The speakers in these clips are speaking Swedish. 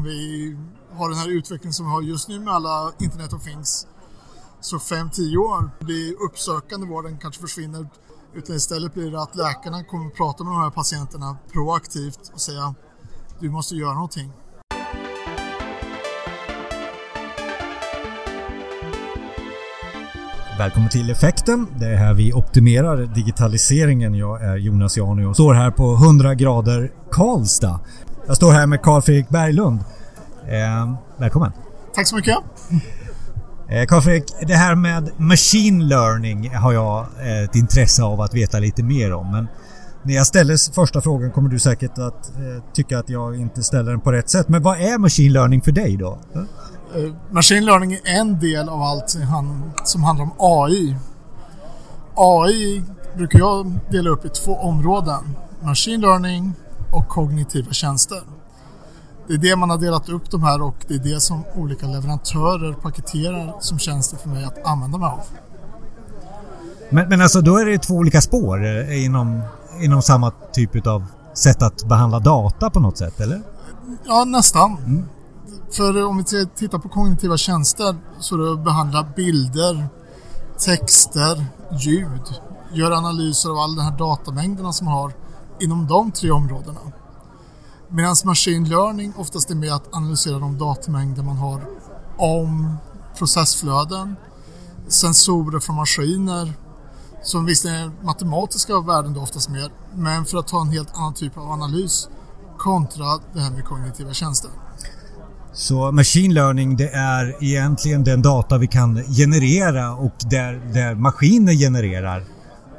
om vi har den här utvecklingen som vi har just nu med alla Internet of Things så 5-10 år blir uppsökande vården kanske försvinner utan istället blir det att läkarna kommer att prata med de här patienterna proaktivt och säga du måste göra någonting. Välkommen till Effekten. Det är här vi optimerar digitaliseringen. Jag är Jonas Jani och står här på 100 grader Karlstad. Jag står här med Carl Fredrik Berglund. Eh, välkommen! Tack så mycket! Eh, Carl Fredrik, det här med machine learning har jag eh, ett intresse av att veta lite mer om. Men när jag ställer första frågan kommer du säkert att eh, tycka att jag inte ställer den på rätt sätt. Men vad är machine learning för dig då? Machine learning är en del av allt som handlar om AI. AI brukar jag dela upp i två områden. Machine learning och kognitiva tjänster. Det är det man har delat upp de här och det är det som olika leverantörer paketerar som tjänster för mig att använda mig av. Men, men alltså då är det två olika spår eh, inom, inom samma typ av sätt att behandla data på något sätt, eller? Ja, nästan. Mm. För om vi tittar på kognitiva tjänster så är det att behandla bilder, texter, ljud, göra analyser av all den här datamängderna som har inom de tre områdena. Medan machine learning oftast är med att analysera de datamängder man har om processflöden, sensorer från maskiner, som visserligen är matematiska värden då oftast mer, men för att ta en helt annan typ av analys kontra det här med kognitiva tjänster. Så machine learning det är egentligen den data vi kan generera och där, där maskiner genererar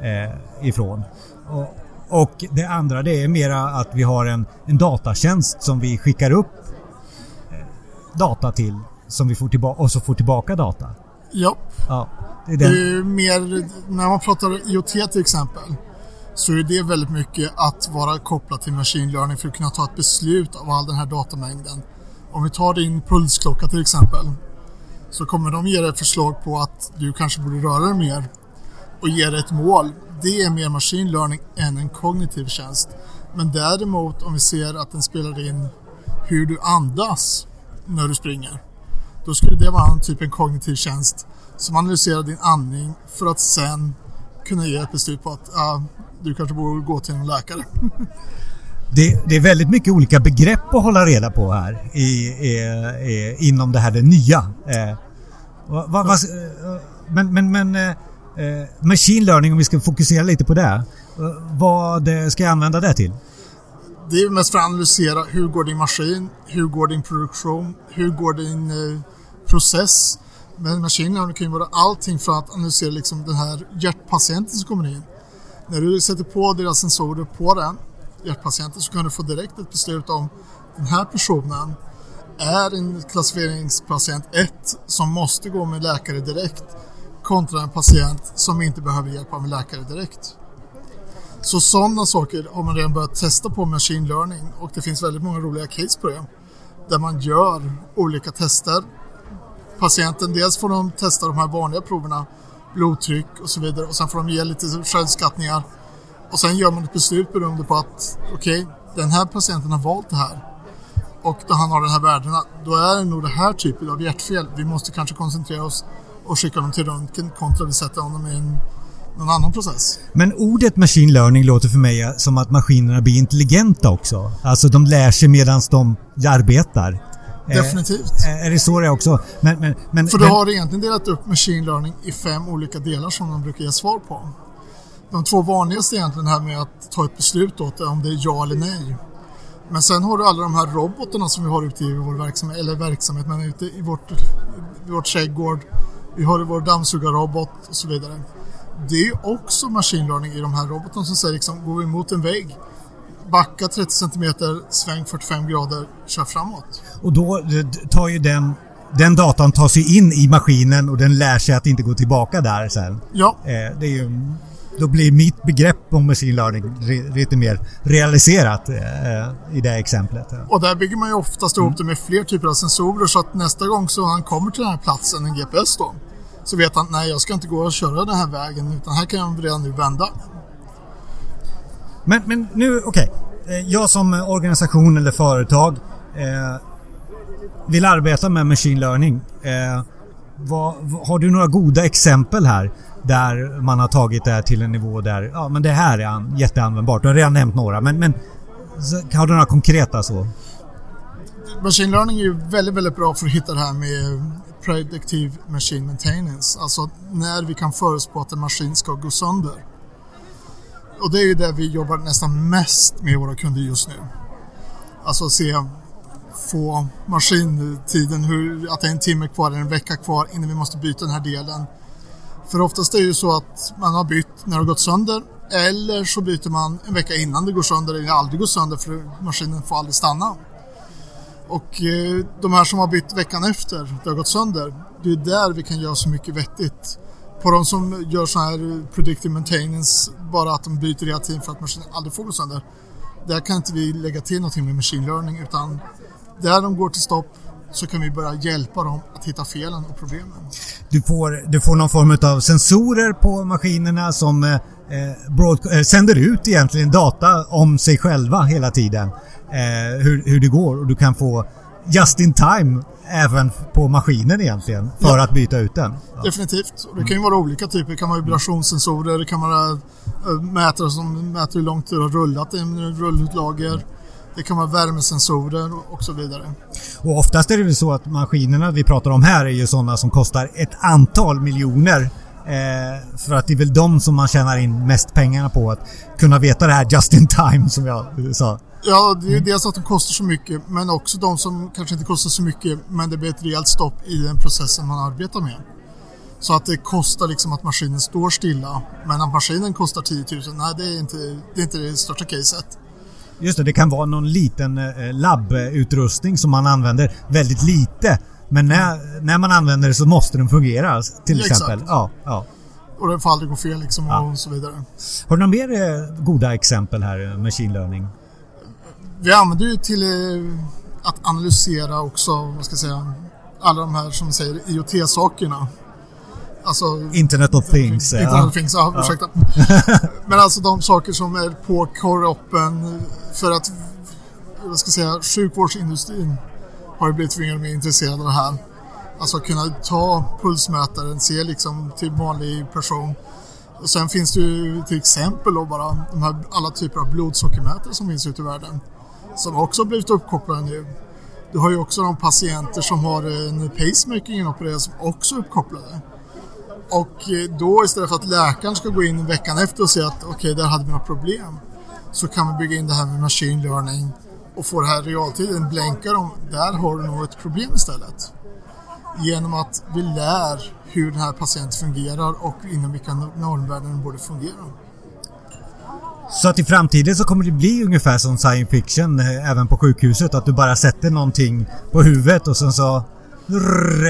eh, ifrån. Och, och, det andra det är mera att vi har en, en datatjänst som vi skickar upp eh, data till som vi får tillbaka och så får tillbaka data. Ja. ja det, är det är mer, när man pratar IoT till exempel så är det väldigt mycket att vara kopplat till machine learning för att kunna ta ett beslut av all den här datamängden om vi tar din pulsklocka till exempel så kommer de ge dig förslag på att du kanske borde röra dig mer och ge dig ett mål. Det är mer machine learning än en kognitiv tjänst. Men däremot om vi ser att den spelar in hur du andas när du springer då skulle det vara en typ en kognitiv tjänst som analyserar din andning för att sen kunna ge ett beslut på att uh, du kanske borde gå till en läkare. Det, det, är väldigt mycket olika begrepp att hålla reda på här i, i, i, inom det här det nya. Eh, va, va, men men, men eh, machine learning, om vi ska fokusera lite på det. Eh, vad eh, ska jag använda det till? Det är mest för att analysera hur går din maskin, hur går din produktion, hur går din eh, process. Men machine learning kan ju vara allting för att analysera liksom den här hjärtpatienten som kommer in. När du sätter på deras sensorer på den hjärtpatienten, så kan du få direkt ett beslut om den här personen är en klassificeringspatient 1 som måste gå med läkare direkt kontra en patient som inte behöver hjälp av en läkare direkt. Så sådana saker har man redan börjat testa på machine learning och det finns väldigt många roliga case på det. Där man gör olika tester. Patienten, dels får de testa de här vanliga proverna, blodtryck och så vidare och sen får de ge lite självskattningar och sen gör man ett beslut beroende på att okej, okay, den här patienten har valt det här och då han har de här värdena, då är det nog det här typen av hjärtfel. Vi måste kanske koncentrera oss och skicka dem till röntgen kontra vi sätter honom i en, någon annan process. Men ordet machine learning låter för mig som att maskinerna blir intelligenta också. Alltså de lär sig medan de arbetar. Eh, Definitivt. Eh, är det så det är också? Men, men, men, För du har egentligen delat upp machine learning i fem olika delar som de brukar ge svar på de två vanligaste egentligen här med att ta ett beslut åt det, om det är ja eller nej. Men sen har du alla de här robotarna som vi har ute i vår verksamhet, eller verksamhet, men ute i vårt, i vårt trädgård. Vi har vår dammsugarrobot och så vidare. Det är ju också machine learning i de här robotarna som säger liksom, går vi mot en vägg, backa 30 cm, sväng 45 grader, kör framåt. Och då tar ju den den datan tar sig in i maskinen och den lär sig att inte gå tillbaka där sen. Ja. Eh, det är ju då blir mitt begrepp om machine learning lite mer realiserat eh, i det exemplet. Och där bygger man ju oftast ihop det med fler typer av sensorer så att nästa gång så han kommer till den här platsen, en GPS då, så vet han nej jag ska inte gå och köra den här vägen utan här kan jag redan nu vända. Men, men nu, okej. Okay. Eh, jag som organisation eller företag eh, vill arbeta med machine learning. Eh, vad, har du några goda exempel här där man har tagit det här till en nivå där ja, men det här är jätteanvändbart? Du har redan nämnt några, men, men har du några konkreta så? Machine learning är ju väldigt, väldigt bra för att hitta det här med predictive machine maintenance. Alltså när vi kan förutspå att en maskin ska gå sönder. Och det är ju det vi jobbar nästan mest med våra kunder just nu. Alltså se få maskintiden, hur, att det är en timme kvar eller en vecka kvar innan vi måste byta den här delen. För oftast är det ju så att man har bytt när det har gått sönder eller så byter man en vecka innan det går sönder eller aldrig går sönder för maskinen får aldrig stanna. Och eh, de här som har bytt veckan efter det har gått sönder, det är där vi kan göra så mycket vettigt. På de som gör så här predictive maintenance, bara att de byter hela tiden för att maskinen aldrig får gå sönder. Där kan inte vi lägga till någonting med machine learning utan där de går till stopp så kan vi börja hjälpa dem att hitta felen och problemen. Du får, du får någon form av sensorer på maskinerna som eh, broad, eh, sänder ut egentligen data om sig själva hela tiden. Eh, hur, hur det går och du kan få just in time även på maskinen egentligen för ja. att byta ut den. Ja. Definitivt. Och det kan ju vara olika typer. Det kan vara vibrationssensorer, det kan vara eh, mätare som mäter hur långt du har rullat i en rullutlager. Det kan vara värmesensorer och så vidare. Och oftast är det väl så att maskinerna vi pratar om här är ju sådana som kostar ett antal miljoner. Eh, för att det är väl de som man tjänar in mest pengarna på. Att kunna veta det här just in time som jag sa. Ja, det är mm. dels att de kostar så mycket men också de som kanske inte kostar så mycket men det blir ett rejält stopp i den processen man arbetar med. Så att det kostar liksom att maskinen står stilla men att maskinen kostar 10 000, nej det är inte det, är inte det största caset. Just det, det kan vara någon liten eh, labbutrustning som man använder väldigt lite. Men när, när man använder det så måste den fungera till ja, exempel. Exakt. Ja, ja. Och det får aldrig gå fel liksom ja. och så vidare. Har du några mer eh, goda exempel här, machine learning? Vi använder ju till eh, att analysera också, vad ska jag säga, alla de här som säger IoT-sakerna. Alltså, Internet of Things. Internet ja. of Things, ja, ja. ursäkta. Men alltså de saker som är på kroppen för att, vad ska jag säga, sjukvårdsindustrin har ju blivit mer och mer intresserad av det här. Alltså kunna ta pulsmätaren, se liksom till vanlig person. Och sen finns det ju till exempel då bara de här alla typer av blodsockermätare som finns ute i världen. Som också blivit uppkopplade nu. Du har ju också de patienter som har en pacemaker inopererad som också är uppkopplade. Och eh, då istället för att läkaren ska gå in veckan efter och säga att okej, okay, där hade vi något problem. Så kan man bygga in det här med machine learning och få det här i realtid. blänkar om, där har du nog ett problem istället. Genom att vi lär hur den här patienten fungerar och inom vilka normvärden den borde fungera. Så att i framtiden så kommer det bli ungefär som science fiction eh, även på sjukhuset. Att du bara sätter någonting på huvudet och sen så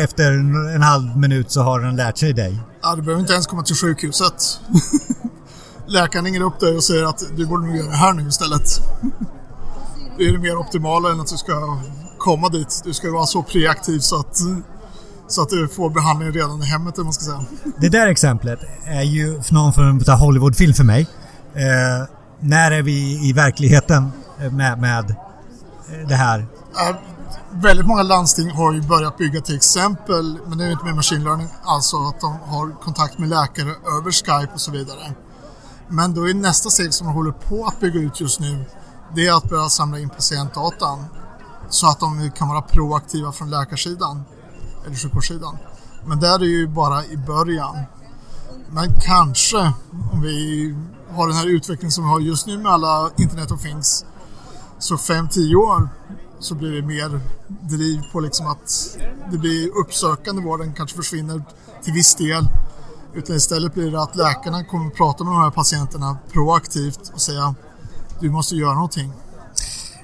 efter en halv minut så har den lärt sig dig. Ja, du behöver inte ens komma till sjukhuset. Läkaren ringer upp dig och säger att du borde nog göra det här nu istället. Det är det mer optimala än att du ska komma dit. Du ska vara så preaktiv så att, så att du får behandling redan i hemmet, man ska säga. Det där exemplet är ju någon form av Hollywoodfilm för mig. Eh, när är vi i verkligheten med, med det här? Väldigt många landsting har ju börjat bygga till exempel, men det är inte med machine learning, alltså att de har kontakt med läkare över Skype och så vidare. Men då är nästa steg som de håller på att bygga ut just nu, det är att börja samla in patientdatan så att de kan vara proaktiva från läkarsidan eller sjukvårdssidan. Men där är det ju bara i början. Men kanske om vi har den här utvecklingen som vi har just nu med alla Internet of Things så 5-10 år så blir det mer driv på liksom att det blir uppsökande vården kanske försvinner till viss del utan istället blir det att läkarna kommer att prata med de här patienterna proaktivt och säga du måste göra någonting.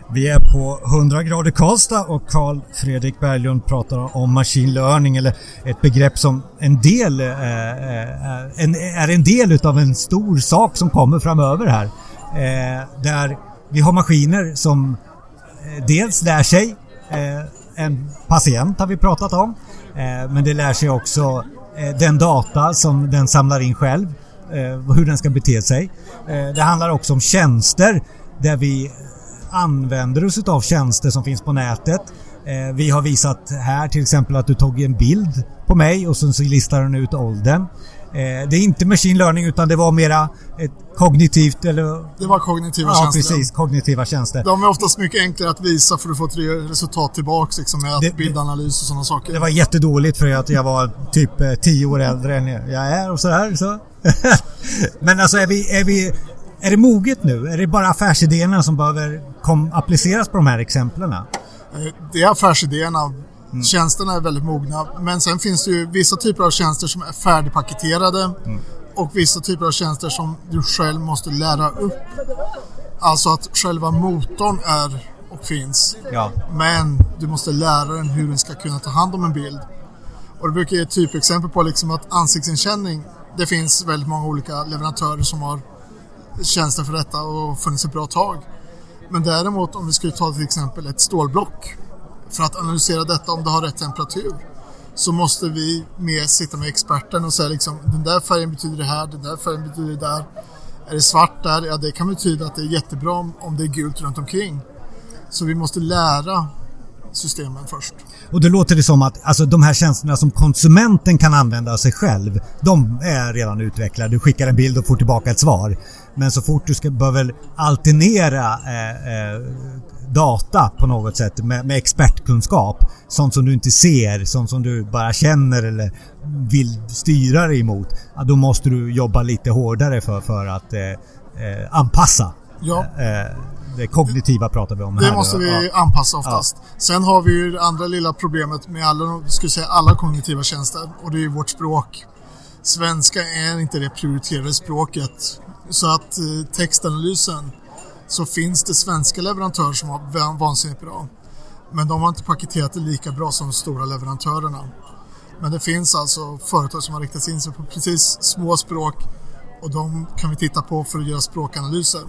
Vi är på 100 grader Karlstad och Karl Fredrik Berglund pratar om machine learning eller ett begrepp som en del eh, eh, är en del utav en stor sak som kommer framöver här. Eh, där vi har maskiner som dels lär sig eh, en patient har vi pratat om eh, men det lär sig också eh, den data som den samlar in själv hur den ska bete sig. Det handlar också om tjänster där vi använder oss av tjänster som finns på nätet Eh, vi har visat här till exempel att du tog en bild på mig och sen så listar den ut åldern. Eh, det är inte machine learning utan det var mera ett kognitivt eller... Det var kognitiva ja, tjänster. precis. Kognitiva tjänster. De är oftast mycket enklare att visa för att få ett resultat tillbaks liksom, med Det- bildanalys och sådana saker. Det var jättedåligt för att jag var typ eh, 10 år äldre än jag är och sådär. Så. Men alltså är vi, är vi... Är det moget nu? Är det bara affärsidéerna som behöver kom, appliceras på de här exemplen? Eh, Det är affärsidéerna. Mm. Tjänsterna är väldigt mogna. Men sen finns det ju vissa typer av tjänster som är färdigpaketerade Mm. och vissa typer av tjänster som du själv måste lära upp. Alltså att själva motorn är och finns. Ja. Men du måste lära den hur den ska kunna ta hand om en bild. Och det brukar ge ett typexempel på liksom att ansiktsigenkänning, det finns väldigt många olika leverantörer som har tjänster för detta och funnits ett bra tag. Men däremot om vi skulle ta till exempel ett stålblock för att analysera detta om det har rätt temperatur så måste vi med sitta med experten och säga liksom den där färgen betyder det här, den där färgen betyder det där. Är det svart där? Ja, det kan betyda att det är jättebra om- om det är gult runt omkring. Så vi måste lära systemen först. Och då låter det som att alltså, de här tjänsterna som konsumenten kan använda sig själv, de är redan utvecklade. Du skickar en bild och får tillbaka ett svar. Men så fort du ska behöver alternera eh, eh, data på något sätt med, med expertkunskap, sånt som du inte ser, sånt som du bara känner eller vill styra dig emot, ja, då måste du jobba lite hårdare för, för att eh, eh, anpassa. Ja. Det kognitiva pratar vi om här. Det måste vi Ja. anpassa oftast. Sen har vi ju det andra lilla problemet med alla, skulle säga alla kognitiva tjänster och det är ju vårt språk. Svenska är inte det prioriterade språket. Så att eh, textanalysen så finns det svenska leverantörer som har van- vansinnigt bra. Men de har inte paketerat det lika bra som de stora leverantörerna. Men det finns alltså företag som har riktat in sig på precis små språk och de kan vi titta på för att göra språkanalyser.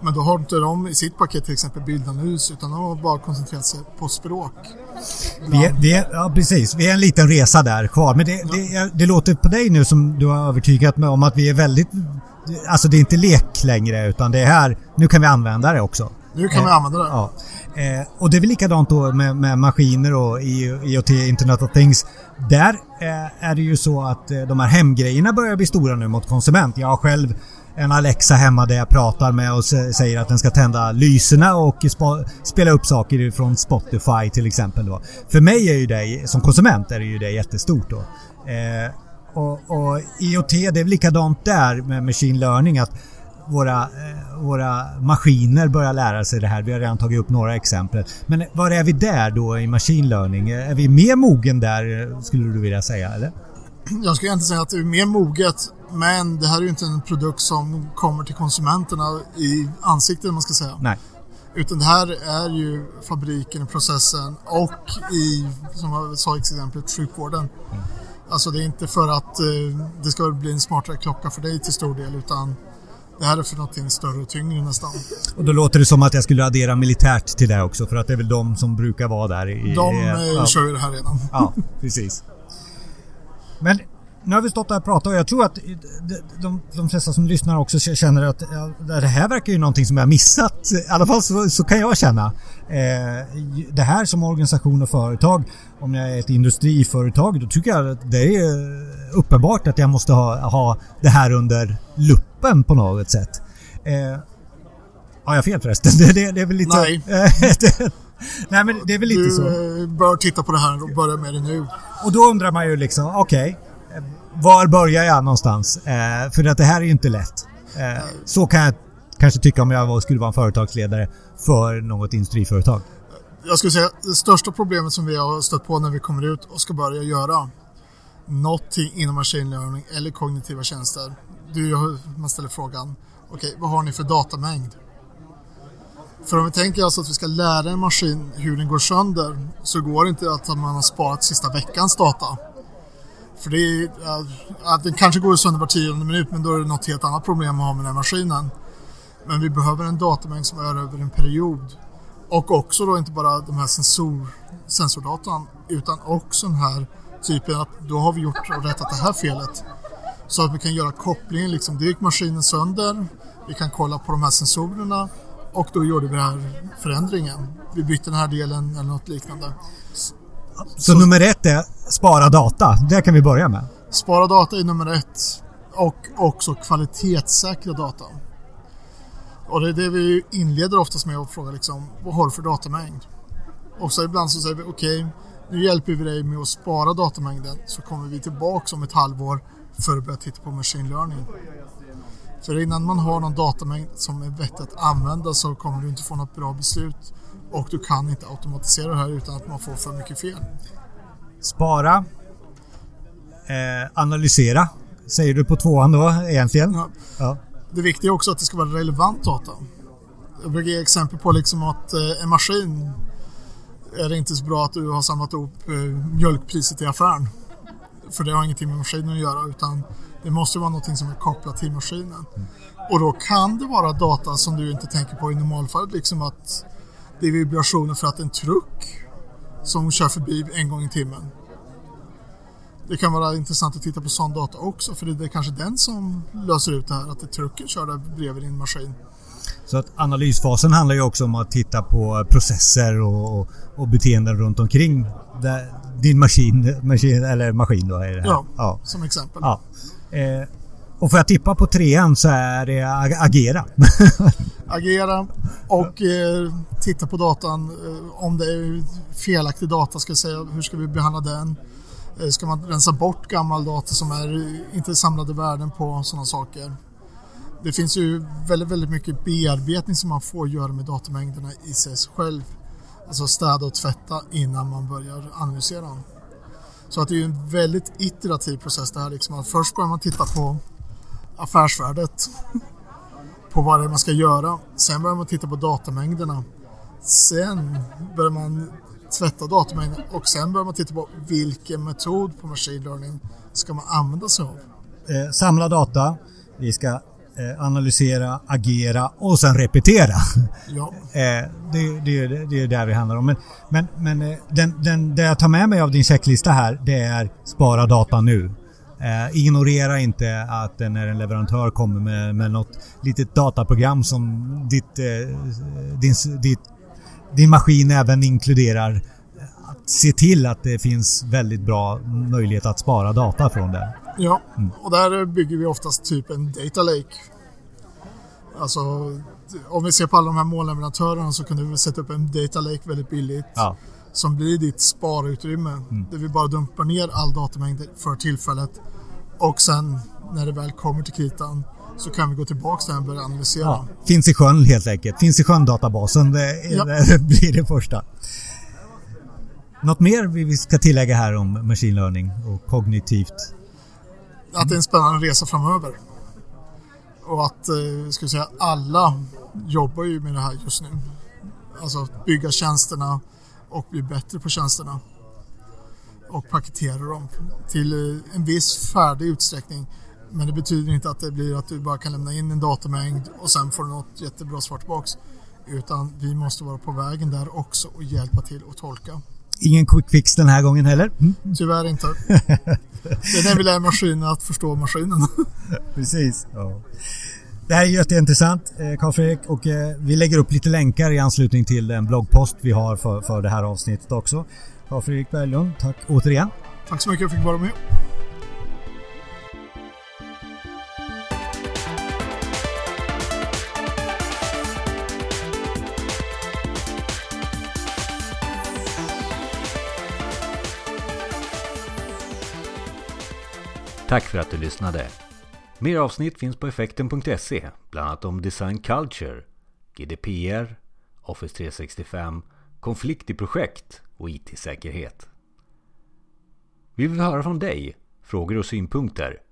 Men då har inte de i sitt paket till exempel bildanalys utan de har bara koncentrerat sig på språk. Vi är, vi är, ja, precis. Vi är en liten resa där kvar. Men det, det, det låter på dig nu som du har övertygat mig om att vi är väldigt... Alltså det är inte lek längre utan det är här... Nu kan vi använda det också. Nu kan vi Eh, använda det. Ja. Eh, och det är väl likadant då med, med maskiner och IoT, Internet of Things. Där eh, är det ju så att eh, de här hemgrejerna börjar bli stora nu mot konsument. Jag har själv en Alexa hemma där jag pratar med och säger att den ska tända lyserna och spela upp saker från Spotify till exempel. Då. För mig är ju det, som konsument, är det ju det jättestort då. Eh, och, och IoT, det är likadant där med machine learning att våra, eh, våra maskiner börjar lära sig det här. Vi har redan tagit upp några exempel. Men var är vi där då i machine learning? Är vi mer mogen där skulle du vilja säga eller? Jag skulle inte säga att det är mer moget men det här är ju inte en produkt som kommer till konsumenterna i ansiktet man ska säga. Nej. Utan det här är ju fabriken, processen och i, som jag sa i exemplet, sjukvården. Alltså det är inte för att eh, det ska bli en smartare klocka för dig till stor del utan det här är för någonting större och tyngre nästan. Och då låter det som att jag skulle addera militärt till det också för att det är väl de som brukar vara där. I, De eh, ja. kör ju det här redan. Ja, precis. Men nu har vi stått där och pratat och jag tror att de, de, de flesta som lyssnar också känner att det här verkar ju någonting som jag missat. I alla fall så, så kan jag känna. Eh, det här som organisation och företag, om jag är ett industriföretag, då tycker jag att det är uppenbart att jag måste ha, ha det här under luppen på något sätt. Eh, har jag fel förresten? Det, det, det är väl lite... Nej. det, nej men det är väl lite så. Du bör titta på det här och börja med det nu. Och då undrar man ju liksom, okej, eh, var börjar jag någonstans? Eh, för att det här är ju inte lätt. Eh, så kan jag kanske tycka om jag skulle vara en företagsledare för något industriföretag. Jag skulle säga det största problemet som vi har stött på när vi kommer ut och ska börja göra någonting inom machine learning eller kognitiva tjänster. Du, man ställer frågan, okej, vad har ni för datamängd? För om vi tänker alltså att vi ska lära en maskin hur den går sönder så går det inte att man har sparat sista veckans data. För det är, eh, att den kanske går sönder var tionde minut men då är det något helt annat problem att ha med den här maskinen. Men vi behöver en datamängd som är över en period. Och också då inte bara de här sensor, sensordatan utan också den här typen att då har vi gjort och rättat det här felet. Så att vi kan göra kopplingen liksom, det gick maskinen sönder, vi kan kolla på de här sensorerna och då gjorde vi den här förändringen. Vi bytte den här delen eller något liknande. Så, så nummer ett är spara data. Det kan vi börja med. Spara data är nummer ett. Och också kvalitetssäkra data. Och det är det vi inleder oftast med att fråga liksom, vad har du för datamängd? Och så ibland så säger vi okej, okay, nu hjälper vi dig med att spara datamängden så kommer vi tillbaka om ett halvår för att börja titta på machine learning. För innan man har någon datamängd som är vettig att använda så kommer du inte få något bra beslut och du kan inte automatisera det här utan att man får för mycket fel. Spara, eh, analysera säger du på tvåan då egentligen. Ja. ja. Det viktiga är också att det ska vara relevant data. Jag brukar ge exempel på liksom att eh, en maskin är det inte så bra att du har samlat ihop eh, mjölkpriset i affären. För det har ingenting med maskinen att göra utan det måste vara någonting som är kopplat till maskinen. Och då kan det vara data som du inte tänker på i normalfallet, liksom att det är vibrationer för att en truck som kör förbi en gång i timmen. Det kan vara intressant att titta på sån data också för det är kanske den som löser ut det här att trucken kör där bredvid din maskin. Så att analysfasen handlar ju också om att titta på processer och, och beteenden runt omkring din maskin, maskin eller maskin då är det här. Ja, ja. som exempel. Ja. Eh, och får jag tippa på trean så är det agera. agera och eh, titta på datan. Eh, om det är felaktig data ska jag säga, hur ska vi behandla den? Eh, ska man rensa bort gammal data som är inte samlade värden på sådana saker? Det finns ju väldigt, väldigt mycket bearbetning som man får göra med datamängderna i sig själv. Alltså städa och tvätta innan man börjar analysera dem. Så att det är en väldigt iterativ process det här. Liksom. Först börjar man titta på affärsvärdet. på vad det är man ska göra. Sen börjar man titta på datamängderna. Sen börjar man tvätta datamängden och sen börjar man titta på vilken metod på machine learning ska man använda sig av. Eh, samla data. Vi ska analysera, agera och sen repetera. Ja. Eh, det, det, det, är där det handlar om. Men, men, men eh, den, den, det jag tar med mig av din checklista här, det är spara data nu. Eh, ignorera inte att när en leverantör kommer med, med något litet dataprogram som ditt, eh, din, ditt, din maskin även inkluderar. Att se till att det finns väldigt bra möjlighet att spara data från det. Ja, mm. och där bygger vi oftast typ en data lake. Alltså, om vi ser på alla de här molnleverantörerna så kunde vi sätta upp en data lake väldigt billigt. Ja. Som blir ditt sparutrymme. Mm. Där vi bara dumpar ner all datamängd för tillfället. Och sen när det väl kommer till kritan så kan vi gå tillbaka där och börja analysera. Ja, finns i sjön helt enkelt. Finns i sjön-databasen. Det, ja. det blir det första. Något mer vi ska tillägga här om machine learning och kognitivt att det är en spännande resa framöver. Och att, eh, ska säga, alla jobbar ju med det här just nu. Alltså att bygga tjänsterna och bli bättre på tjänsterna. Och paketera dem till eh, en viss färdig utsträckning. Men det betyder inte att det blir att du bara kan lämna in en datamängd och sen får du något jättebra svar tillbaks. Utan vi måste vara på vägen där också och hjälpa till att tolka. Ingen quick fix den här gången heller? Mm. Tyvärr inte. Det är när vi lär maskinen att förstå maskinen. Precis. Ja. Det här är jätteintressant eh, Carl Fredrik och eh, vi lägger upp lite länkar i anslutning till den bloggpost vi har för, för det här avsnittet också. Carl Fredrik Berglund, tack återigen. Tack så mycket för att jag fick vara med. Tack för att du lyssnade. Mer avsnitt finns på effekten.se, bland annat om design culture, GDPR, Office 365, konflikt i projekt och IT-säkerhet. Vi vill höra från dig, frågor och synpunkter.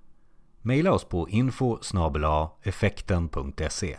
Maila oss på info effekten.se